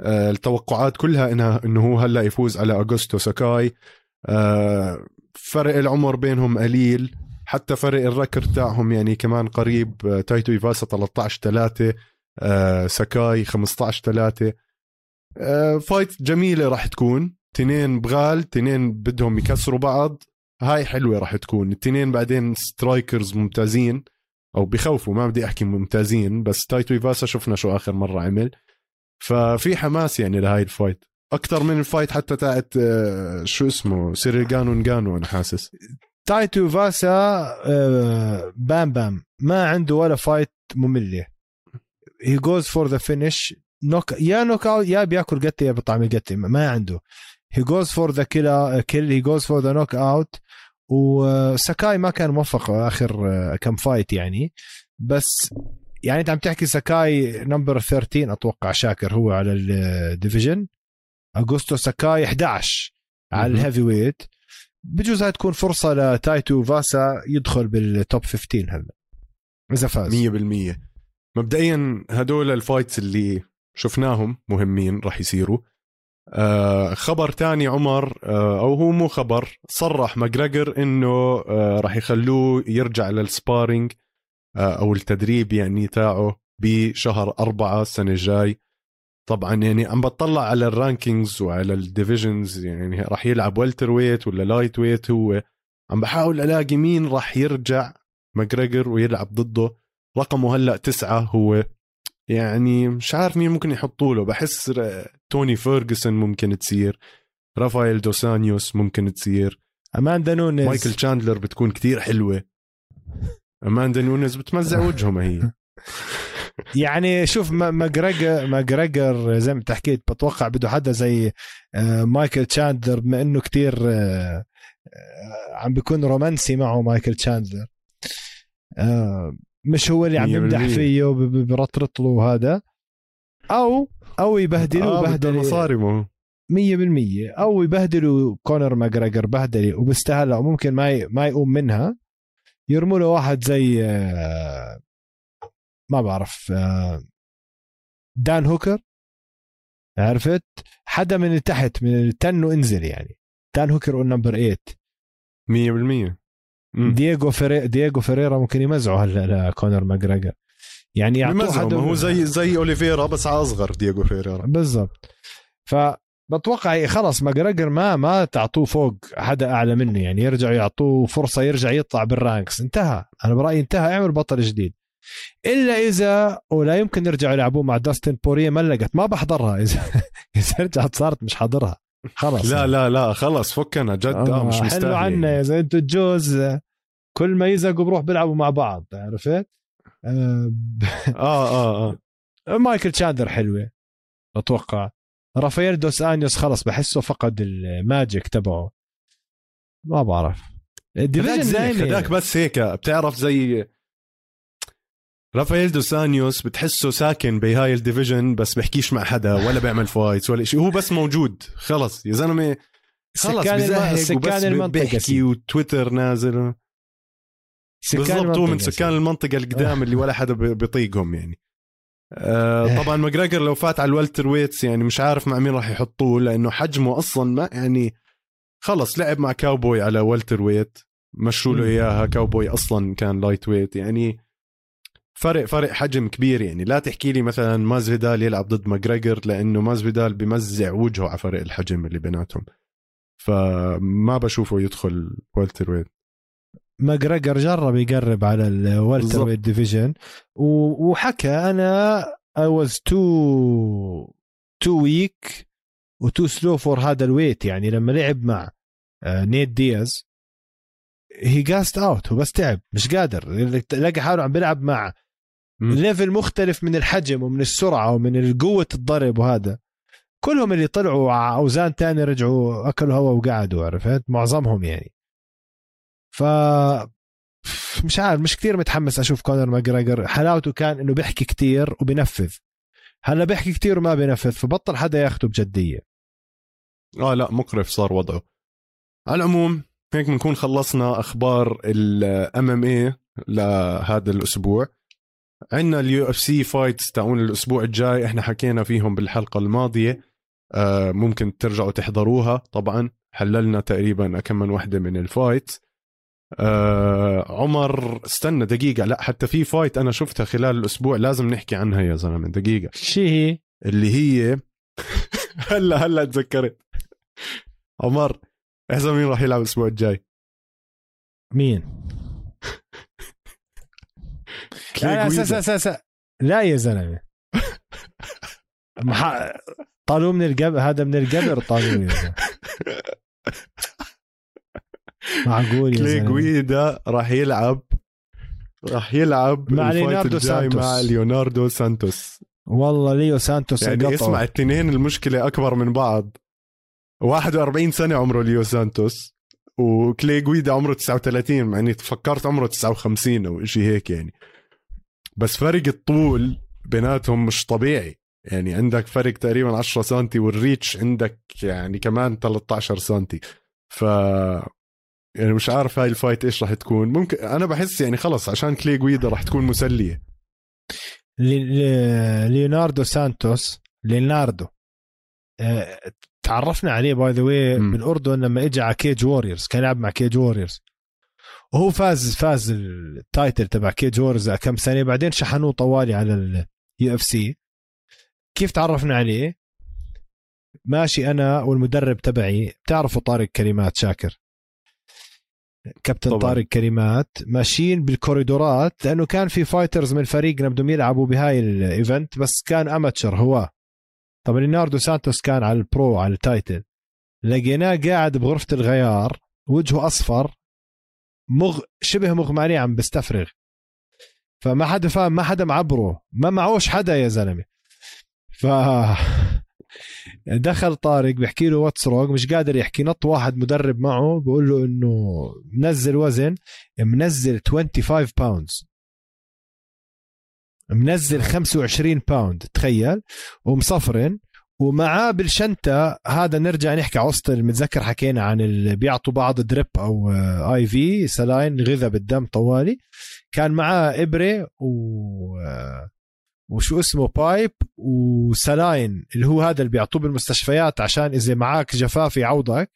آه، التوقعات كلها انها إنه هو هلأ يفوز على اغوستو ساكاي. آه، فرق العمر بينهم قليل حتى فرق ال record تاعهم يعني كمان قريب تايتو إيفاسا 13 3 ساكاي 15 3 fight جميلة راح تكون تنين بغال تنين بدهم يكسروا بعض. هاي حلوة راح تكون. التنين بعدين strikers ممتازين أو بخوفوا ما بدي أحكي ممتازين بس تايتو إيفاسا شفنا شو آخر مرة عمل. ففي حماس يعني لهاي ال fight. أكثر من ال fight حتى تاعت آه، شو اسمه؟ سيريغانو نغانو أنا حاسس. تايتو فاسا آه، Bam Bam. ما عنده ولا fight مملة. he goes for the finish knock يا knockout يا بياكل قتلة يا بطعمي القتلة ما عنده. he goes for the kill he goes for the knockout وساكاي ما كان موفق آخر آه، كم fight يعني. بس يعني أنت عم تحكي ساكاي number 13 أتوقع شاكر هو على ال division اغوستو ساكاي 11 على ال heavyweight بجوز هاي تكون فرصة لتايتو فاسا يدخل بال top 15 هلا. إذا فاز. 100% مبدئيا هدول ال fights اللي شفناهم مهمين راح يصيروا. آه خبر تاني عمر آه أو هو مو خبر صرح ماجريجر إنه آه راح يخلوه يرجع لل sparring آه أو التدريب يعني تاعه بشهر أربعة السنة الجاي. طبعا يعني عم بطلع على ال rankings وعلى ال divisions يعني راح يلعب welterweight ولا lightweight هو. عم بحاول ألاقي مين راح يرجع ماجريجر ويلعب ضده. رقمه هلأ تسعة هو. يعني مش عارف مين ممكن يحطوا له بحس توني فيرجسون ممكن تصير رافائيل دوسانيوس ممكن تصير. أماندا نونيز. مايكل تشاندلر بتكون كتير حلوة. أماندا نونيز بتمزع وجهه ما هي. يعني شوف ماجريجر ماجريجر زي ما انت حكيت بتوقع بده حدا زي آه، مايكل تشاندلر بما إنه كتير آه، آه، عم بيكون رومانسي معه مايكل تشاندلر مش هو اللي عم يمدح فيه وبرطرط له هذا. أو أو يبهدلوا آه بهدلة. مصاري 100% أو يبهدلوا كونر ماجريجر بهدلة وبيستاهلها وممكن ما ما يقوم منها. يرموا له واحد زي آه، ما بعرف آه، دان هوكر. عرفت؟ حدا من تحت من ال ten وانزل يعني. دان هوكر number 8 100% مم. دييغو فري دييغو فريرا ممكن يمزعوا هلا لكونر ماجريجر يعني ما هو زي زي أوليفيرا بس على أصغر دييغو فيريرا. بالضبط. فبتوقع خلص ماجريجر ما ما تعطوه فوق حدا أعلى منه يعني يرجعوا يعطوه فرصة يرجع يطلع بال ranks. انتهى. أنا برأيي انتهى اعمل بطل جديد. إلا إذا ولا يمكن يرجعوا يلعبوه مع داستن بورييه مطلقا ما بحضرها. اذا إذا رجعت صارت مش حاضرها. خلص لا لا لا خلص فكنا جد. آه مش مستاهل حلو عنا. اذا أنتوا الجوز كل ما يزقوا بروح بيلعبوا مع بعض عرفت؟ آه، آه آه آه. مايكل تشاندلر حلوة. أتوقع. رافائيل دوس آنيوس خلص بحسه فقد ال magic تبعه. ما بعرف. ال division زي خداك بس هيك. بتعرف زي رافائيل دوسانيوس بتحسه ساكن بهاي ال division بس بحكيش مع حدا ولا بيعمل fights ولا شيء هو بس موجود. خلص. يا زلمة خلص سكان الم- سكان وبس المنطقة بيحكي. وتويتر نازل. بالضبط هو من سكان المنطقة القدام اللي ولا حدا بي- بيطيقهم يعني. آه طبعا ماجريجر لو فات على ال welterweights يعني مش عارف مع مين راح يحطوه لأنه حجمه أصلا ما يعني خلص لعب مع كاوبوي على welterweight مشوا له. إياها كاوبوي أصلا كان lightweight يعني. فرق فرق حجم كبير يعني. لا تحكي لي مثلا مازفيدال يلعب ضد ماجريجر لأنه مازفيدال بمزع وجهه على فرق الحجم اللي بيناتهم. فما بشوفه يدخل welterweight. ماجريجر جرب يقرب على ال welterweight division وحكى أنا I was too too weak و too slow for هذا ال weight يعني لما لعب مع نيت دياز he gassed out هو بس تعب مش قادر لقى حاله عم بيلعب مع. level مختلف من الحجم ومن السرعة ومن قوة الضرب وهذا كلهم اللي طلعوا على أوزان تاني رجعوا أكلوا هوا وقعدوا عرفت معظمهم يعني ف مش عارف مش كثير متحمس أشوف كونر ماجريجر. حلاوته كان إنه بيحكي كتير وبينفذ. هلأ بيحكي كتير وما بينفذ فبطل حدا ياخده بجدية. آه لا مقرف صار وضعه. على العموم هيك بنكون خلصنا أخبار ال MMA لهذا الأسبوع. عندنا ال UFC fights تاعون الأسبوع الجاي إحنا حكينا فيهم بالحلقة الماضية. آه ممكن ترجعوا تحضروها. طبعا حللنا تقريبا كم من وحدة من ال fight آه عمر استنى دقيقة لا حتى في fight أنا شفتها خلال الأسبوع لازم نحكي عنها يا زلمة دقيقة. شي هي؟ اللي هي هلا هلا تذكرت. عمر احزر مين راح يلعب الأسبوع الجاي. مين؟ لا. لا س- س- س- لا يا زلمة. مح... طالوه من القبر هذا من القبر طالوه زلمة. معقول يا كلي جويدا راح يلعب راح يلعب مع ليوناردو سانتوس. مع ليوناردو سانتوس. والله ليو سانتوس يعني انقطعوا. اسمع الاثنين المشكلة أكبر من بعض. 41 سنة عمره ليو سانتوس وكلي جويدا عمره 39 مع اني فكرت عمره 59 أو شيء هيك يعني. بس فرق الطول بيناتهم مش طبيعي. يعني عندك فرق تقريبا 10 سم وال reach عندك يعني كمان 13 سم ف يعني مش عارف هاي ال fight إيش راح تكون. ممكن أنا بحس يعني خلص عشان كلي جويدا راح تكون مسلية. لي- لي- ليوناردو سانتوس ليوناردو. آه، تعرفنا عليه by the way. بالاردن لما اجى على كيج ووريرز كان يلعب مع كيج ووريرز. وهو فاز فاز ال title تبع كيج ووريرز كم سنة بعدين شحنوه طوالي على ال UFC. كيف تعرفنا عليه؟ ماشي أنا والمدرب تبعي بتعرفوا طارق كلمات شاكر. كابتن طبعاً. طارق كلمات ماشيين بالكوريدورات لأنه كان في fighters من فريقنا بدهم يلعبوا بهاي ال event بس كان amateur هو. طب ليوناردو سانتوس كان على ال pro على ال title لقيناه قاعد بغرفة الغيار وجهه أصفر مغ شبه مغمى عليه عم بيستفرغ. فما حدا فاهم ما حدا معبره. ما معوش حدا يا زلمة. ف دخل طارق بيحكي له what's wrong مش قادر يحكي نط واحد مدرب معه بيقول له إنه منزل وزن منزل 25 pounds منزل 25 pound تخيل. ومصفرن. ومعاه بالشنطة هذا نرجع نحكي على وسط المتذكر حكينا عن اللي بيعطوا بعض drip أو IV saline غذاء بالدم طوالي. كان معاه إبرة و وشو اسمه pipe و saline اللي هو هذا اللي بيعطوه بالمستشفيات عشان إذا معك جفاف يعوضك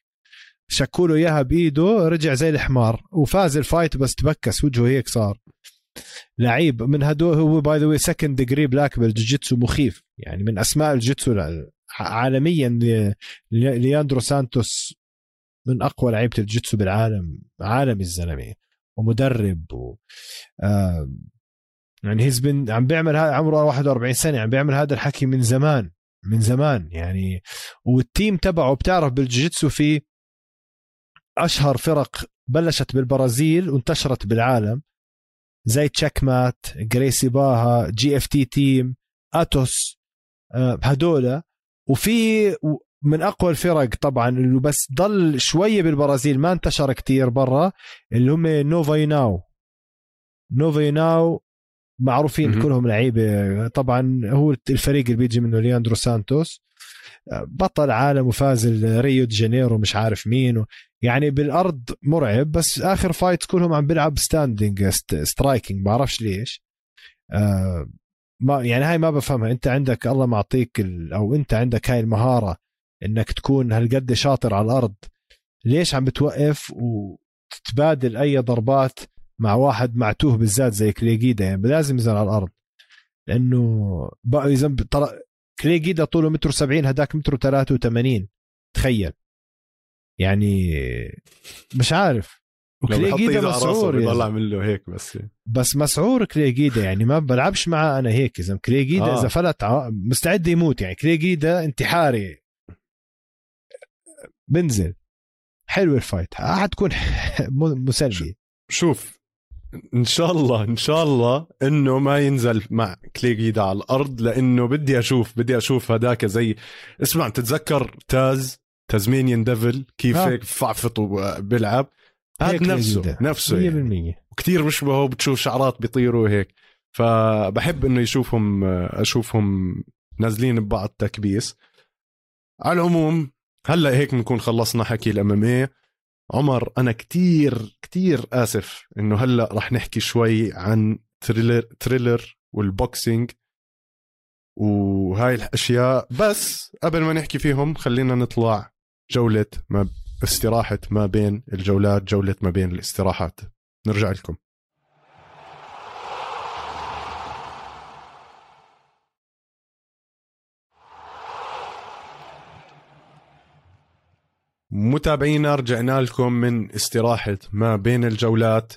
شكوا له إياها بإيده رجع زي الحمار وفاز ال fight بس تبكس وجهه هيك صار. لعيب من هدول هو by the way second degree black بالجوجيتسو مخيف يعني من أسماء الجيتسو عالميا لياندرو سانتوس من أقوى لعيبة الجيتسو بالعالم عالمي الزلمة ومدرب و آه يعني he's been عم بيعمل هذا عمره 41 سنة عم بيعمل هذا الحكي من زمان من زمان يعني. وال team تبعه بتعرف بالجيتسو في أشهر فرق بلشت بالبرازيل وانتشرت بالعالم. زي Checkmat Gracie Barra GFT team Atos آه، هدول وفي من أقوى الفرق طبعا اللي بس ضل شوية بالبرازيل ما انتشر كتير برا اللي هم Nova União Nova União معروفين م-م. كلهم لعيبة. طبعا هو الفريق اللي بيجي منه لياندرو سانتوس. بطل عالم وفاز ريو دي جانيرو مش عارف مين و... يعني بالأرض مرعب بس آخر fight كلهم عم بيلعب standing striking بعرفش ليش. آه ما يعني هاي ما بفهمها. أنت عندك الله معطيك ال... أو أنت عندك هاي المهارة إنك تكون هالقد شاطر على الأرض. ليش عم بتوقف وتتبادل أي ضربات مع واحد معتوه بالذات زي كليجيدا يعني لازم ينزل على الأرض. لأنه بقى إذا طر... كليجيدا طوله متر 70 هداك متر 83 تخيل. يعني مش عارف. وكليجيدا مسعور بيضل عامل له هيك بس. بس مسعور كليجيدا يعني ما بلعبش معه أنا هيك. إذا كليجيدا آه. إذا فلت مستعد يموت. يعني كليجيدا انتحاري. بنزل حلو ال fight حتكون مسلية. شوف إن شاء الله إن شاء الله إنه ما ينزل مع كليجيدا على الأرض لإنه بدي أشوف بدي أشوف هداك زي اسمع تتذكر Taz؟ Tasmanian Devil كيف هيك فعفط وبيلعب؟ هذا نفسه نفسه 100% يعني. وكثير بيشبهه بتشوف شعرات بيطيروا هيك. فبحب إنه يشوفهم أشوفهم نازلين ببعض تكبيس. على العموم هلأ هيك بنكون خلصنا حكي ال MMA عمر أنا كتير كتير آسف إنه هلأ رح نحكي شوي عن Triller Triller وال boxing وهاي الأشياء. بس قبل ما نحكي فيهم خلينا نطلع جولة ما استراحة ما بين الجولات جولة ما بين الاستراحات. نرجع لكم. متابعينا رجعنا لكم من استراحة ما بين الجولات.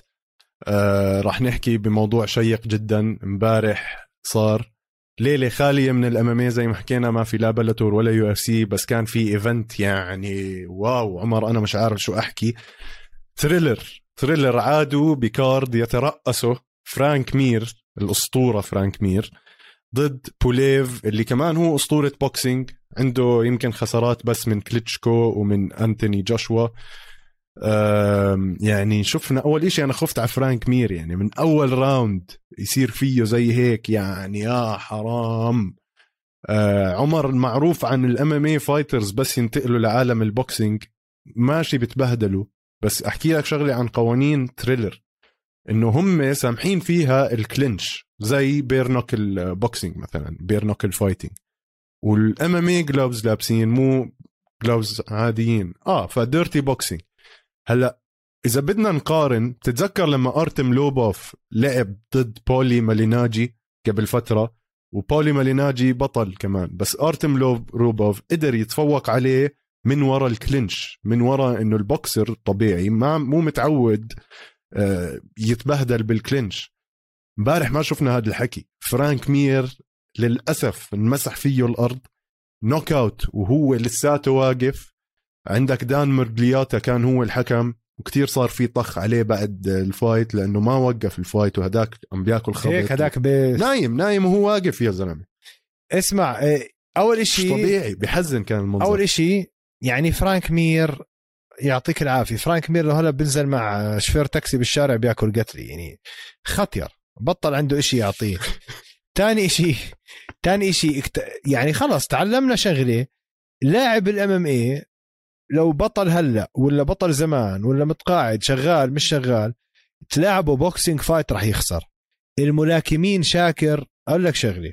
آه راح نحكي بموضوع شيق جدا. امبارح صار ليلة خالية من ال MMA زي ما حكينا ما في لا Bellator ولا UFC بس كان في event يعني wow. عمر أنا مش عارف شو أحكي. Triller Triller عادوا ب card يترأسه فرانك مير الأسطورة فرانك مير. ضد بوليف اللي كمان هو أسطورة boxing عنده يمكن خسارات بس من كليتشكو ومن أنتوني جوشوا. يعني شفنا أول إشي أنا خفت على فرانك مير يعني من أول round يصير فيه زي هيك يعني يا حرام. آه عمر المعروف عن ال MMA fighters بس ينتقلوا لعالم ال boxing ماشي بتبهدلوا بس أحكي لك شغلة عن قوانين Triller إنه هم سامحين فيها ال clinch زي bare knuckle boxing مثلا bare knuckle fighting وال MMA gloves لابسين مو gloves عاديين. آه ف dirty boxing هلأ إذا بدنا نقارن تتذكر لما أرتم لوبوف لعب ضد بولي ماليناجي قبل فترة؟ وبولي ماليناجي بطل كمان بس أرتم لوب لوبوف قدر يتفوق عليه من ورا ال clinch من ورا إنه البوكسر الطبيعي ما مو متعود يتبهدل بال clinch. امبارح ما شفنا هذا الحكي. فرانك مير للأسف انمسح فيه الأرض. knockout وهو لساته واقف. عندك دان ميرجليوتا كان هو الحكم. وكتير صار في طخ عليه بعد ال fight لأنه ما وقف ال fight وهداك عم بياكل خبط هيك هداك بي... نايم نايم وهو واقف يا زلمة. اسمع إيه، أول إشي طبيعي بحزن كان المنظر. أول إشي يعني فرانك مير يعطيك العافية. فرانك مير هلا بنزل مع شوفير تاكسي بالشارع بياكل قتلة. يعني خطير. بطل عنده إشي يعطيه. تاني إشي تاني إشي يعني خلص تعلمنا شغلة. لاعب ال MMA لو بطل هلأ ولا بطل زمان ولا متقاعد شغال مش شغال تلاعبه boxing fight راح يخسر. الملاكمين شاكر. أقول لك شغلة.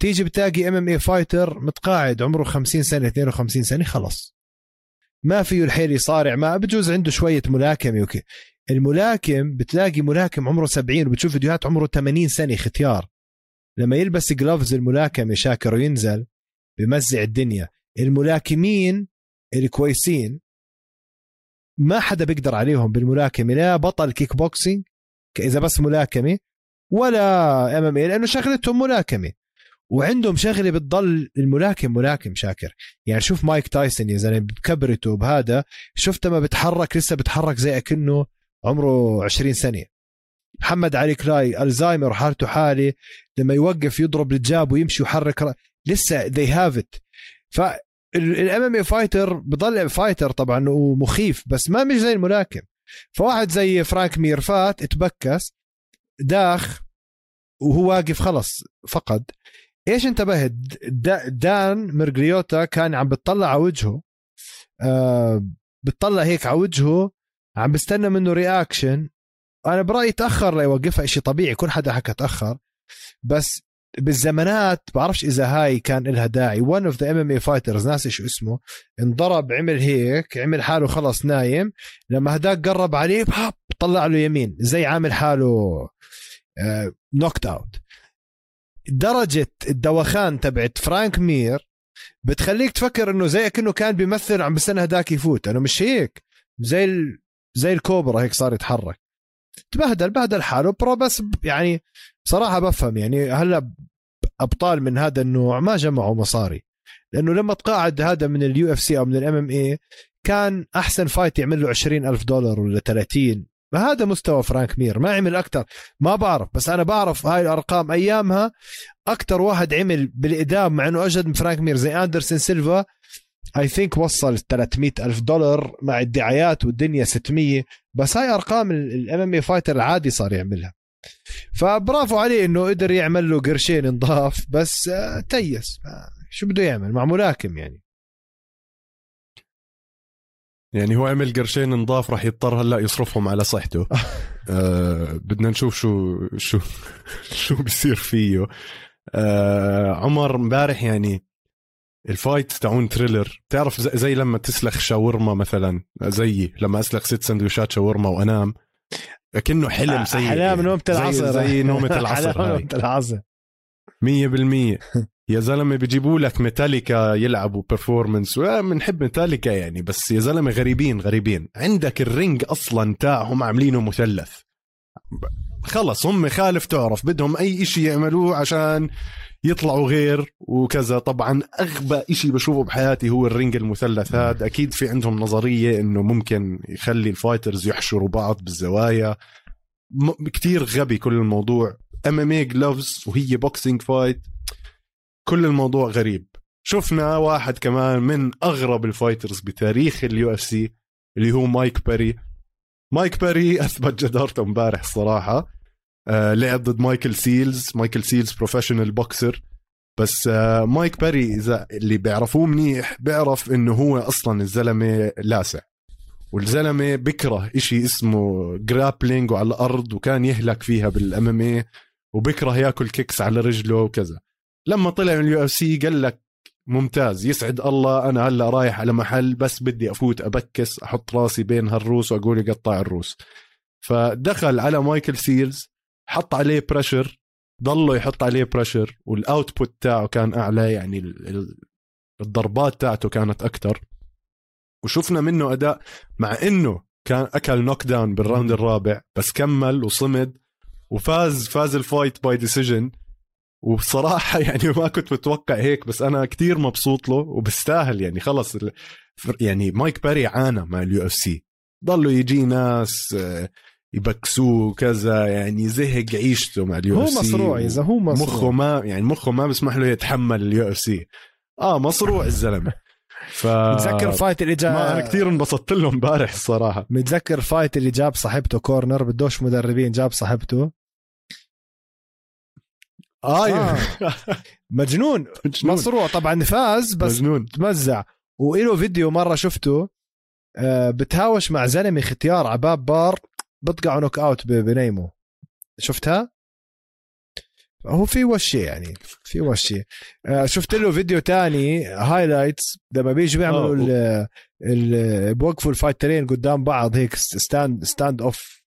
تيجي بتلاقي MMA fighter متقاعد عمره 50 سنة 52 سنة خلص ما فيه الحيل يصارع ما بجوز عنده شوية ملاكمه وكي الملاكم بتلاقي ملاكم عمره 70 وبتشوف فيديوهات عمره 80 سنة ختيار. لما يلبس gloves الملاكمه شاكر وينزل بمزع الدنيا. الملاكمين الكويسين ما حدا بيقدر عليهم بالملاكمة لا بطل كيك بوكسينج إذا بس ملاكمة ولا MMA لأنه شغلتهم ملاكمة. وعندهم شغلة بتضل الملاكم ملاكم شاكر. يعني شوف مايك تايسون يا زلمة بكبرته بهذا شفته ما بتحرك لسه بتحرك زي أكنه عمره 20 سنة. محمد علي كلاي الزهايمر حالته حالة لما يوقف يضرب ال jab ويمشي ويحرك لسه they have it ف ال MMA fighter بضل fighter طبعا ومخيف بس ما مش زي الملاكم. فواحد زي فرانك مير فات اتبكس داخ وهو واقف خلص فقد. إيش انتبهت دان مرجريوتا كان عم بتطلع على وجهه. آه بتطلع هيك على وجهه عم بستنى منه reaction أنا برأيي تأخر ليوقفها شيء طبيعي كل حدا حكى تأخر. بس بالزمانات بعرفش إذا هاي كان لها داعي. one of the MMA fighters ناسي شو اسمه انضرب عمل هيك عمل حاله خلص نايم. لما هداك قرب عليه طلع له يمين زي عامل حاله knocked آه، out درجة الدوخان تبعت فرانك مير بتخليك تفكر إنه زي كأنه كان بيمثل عم بستنى هداك يفوت. أنا مش هيك. زي ال... زي الكوبرا هيك صار يتحرك. تبهدل بهدل حاله. bro بس يعني صراحة بفهم. يعني هلأ أبطال من هذا النوع ما جمعوا مصاري. لأنه لما تقاعد هذا من ال UFC أو من ال MMA كان أحسن fight يعمل له 20 ألف دولار ولا 30 هذا مستوى فرانك مير. ما عمل أكثر ما بعرف. بس أنا بعرف هاي الأرقام أيامها أكثر واحد عمل بالإدام مع إنه أجد من فرانك مير. زي أندرسون سيلفا I think وصل 300 ألف دولار مع الدعايات والدنيا 600 بس هاي أرقام ال MMA fighter العادي صار يعملها. فبرافو عليه إنه قدر يعمل له قرشين نضاف. بس آه، تيس. آه، شو بده يعمل؟ مع ملاكم يعني. يعني هو عمل قرشين نضاف راح يضطر هلا يصرفهم على صحته. آه بدنا نشوف شو شو شو بيصير فيه. آه عمر امبارح يعني ال fight تاعون Triller بتعرف زي, لما تسلخ شاورما مثلا زيي لما أسلخ ست سندويشات شاورما وأنام. كأنه حلم سيء احلام نومة العصر. زي, زي نومة العصر نومة العصر. 100% يا زلمة بيجيبوا لك ميتاليكا يلعبوا performance بنحب ميتاليكا يعني بس يا زلمة غريبين غريبين. عندك ال ring أصلا تاعهم عاملينه مثلث. خلص هم خالف تعرف بدهم أي إشي يعملوه عشان يطلعوا غير وكذا. طبعا أغبى إشي بشوفه بحياتي هو ال ring المثلث هذا. أكيد في عندهم نظرية إنه ممكن يخلي ال fighters يحشروا بعض بالزوايا. كتير غبي كل الموضوع. MMA gloves وهي boxing fight كل الموضوع غريب. شفنا واحد كمان من أغرب ال fighters بتاريخ ال UFC اللي هو مايك باري مايك باري أثبت جدارته امبارح الصراحه آه لعب ضد مايكل سيلز. مايكل سيلز professional boxer بس آه مايك باري إذا اللي بيعرفوه منيح بيعرف إنه هو أصلا الزلمة لاسع. والزلمة بكره إشي اسمه grappling وعلى الأرض وكان يهلك فيها بال MMA وبكره ياكل kicks على رجله وكذا. لما طلع من ال UFC قال لك ممتاز يسعد الله أنا هلأ رايح على محل بس بدي أفوت أبكس أحط راسي بين هالروس وأقول يا قطاع الروس. فدخل على مايكل سيلز حط عليه pressure ضله يحط عليه pressure وال output تاعه كان أعلى يعني الضربات تاعته كانت أكثر وشفنا منه أداء مع إنه كان أكل knockdown بال round الرابع بس كمل وصمد وفاز فاز ال fight by decision وبصراحة يعني ما كنت متوقع هيك بس أنا كتير مبسوط له وبستاهل يعني خلص يعني مايك باري عانى مع ال UFC. ضلوا يجي ناس آه، يبكسوه كذا يعني زهق عيشته مع ال UFC هو مصروع اذا هو مصروع. مخه ما يعني مخه ما بيسمح له يتحمل ال UFC. آه مصروع الزلمة. ف متذكر fight اللي جاب أنا كثير انبسطت له امبارح الصراحه متذكر fight اللي جاب صاحبته corner بدوش مدربين جاب صاحبته. آه, آه. مجنون. مجنون. مصروع. طبعا فاز بس مجنون. تمزع. وإله فيديو مرة شفته آه بتهاوش مع زلمة ختيار ع باب بار بطقعه knockout بنيمه شفتها؟ هو في وشي يعني في وشي. آه، شفت له فيديو تاني highlights لما بيجي بيعملوا ال ال بوقفوا ال fighter ين قدام بعض هيك stand stand-off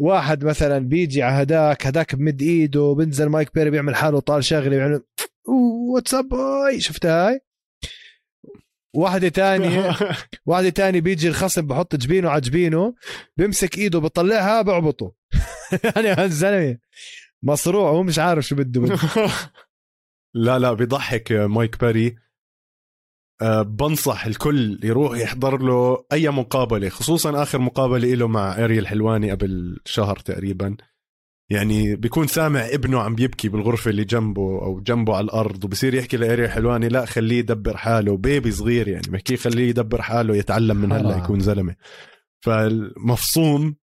واحد مثلا بيجي على هداك هداك بمد إيده بنزل مايك بيري بيعمل حاله طال شغله بيعمل what's up boy شفتها هاي؟ واحدة تانية واحدة تانية بيجي الخصم بحط جبينه على جبينه بيمسك إيده بطلعها بعبطه. يعني هالزلمة مصروع هو مش عارف شو بده. لا لا بيضحك مايك باري بنصح الكل يروح يحضر له أي مقابلة خصوصا آخر مقابلة له مع أريل حلواني قبل شهر تقريبا. يعني بيكون سامع ابنه عم بيبكي بالغرفة اللي جنبه أو جنبه على الأرض وبصير يحكي لإيريا حلواني لا خليه يدبر حاله. بيبي صغير يعني بحكي خليه يدبر حاله يتعلم من هلأ يكون زلمة. فالمفصوم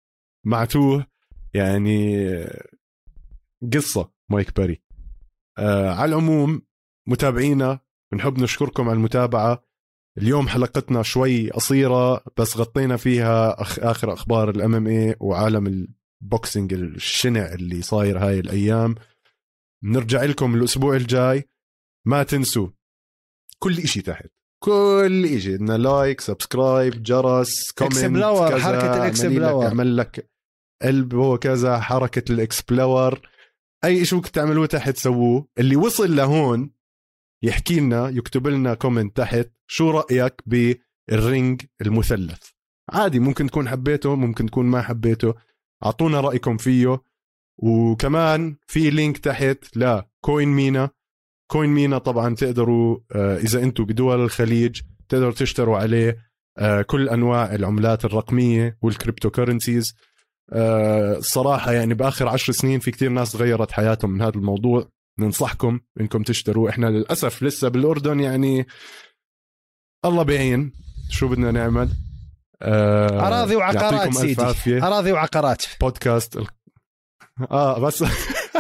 معتوه يعني قصة مايك باري آه على العموم متابعينا بنحب نشكركم على المتابعة. اليوم حلقتنا شوي قصيرة بس غطينا فيها أخ آخر أخبار الام إم اي وعالم ال boxing الشنع اللي صاير هاي الأيام. بنرجع لكم الأسبوع الجاي. ما تنسوا كل إشي تحت. كل إشي. بدنا like subscribe جرس comment كذا. حركة ال explore. اعمل لك قلب هو كذا حركة ال explore. أي شيء تعملوه تحت سووه. اللي وصل لهون يحكي لنا يكتب لنا comment تحت شو رأيك بال ring المثلث. عادي ممكن تكون حبيته ممكن تكون ما حبيته. أعطونا رأيكم فيه. وكمان في link تحت ل CoinMENA CoinMENA طبعا تقدروا آه، إذا أنتم بدول الخليج تقدروا تشتروا عليه آه، كل أنواع العملات الرقمية وال cryptocurrencies الصراحه يعني بآخر عشر سنين في كتير ناس غيرت حياتهم من هذا الموضوع. ننصحكم إنكم تشتروا. إحنا للأسف لسه بالأردن يعني الله بعين. شو بدنا نعمل؟ آه أراضي وعقارات سيدي. أراضي وعقارات. بودكاست آه بس.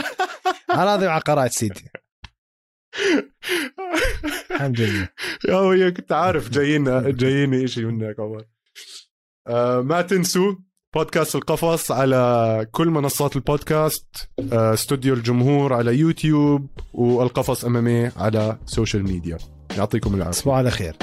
أراضي وعقارات سيدي. الحمد لله. يا ويا كنت عارف جايين جاييني شيء منك عمر آه ما تنسوا بودكاست القفص على كل منصات البودكاست آه استوديو الجمهور على يوتيوب والقفص أمامي على سوشيال ميديا. يعطيكم العافية. تصبحوا على خير.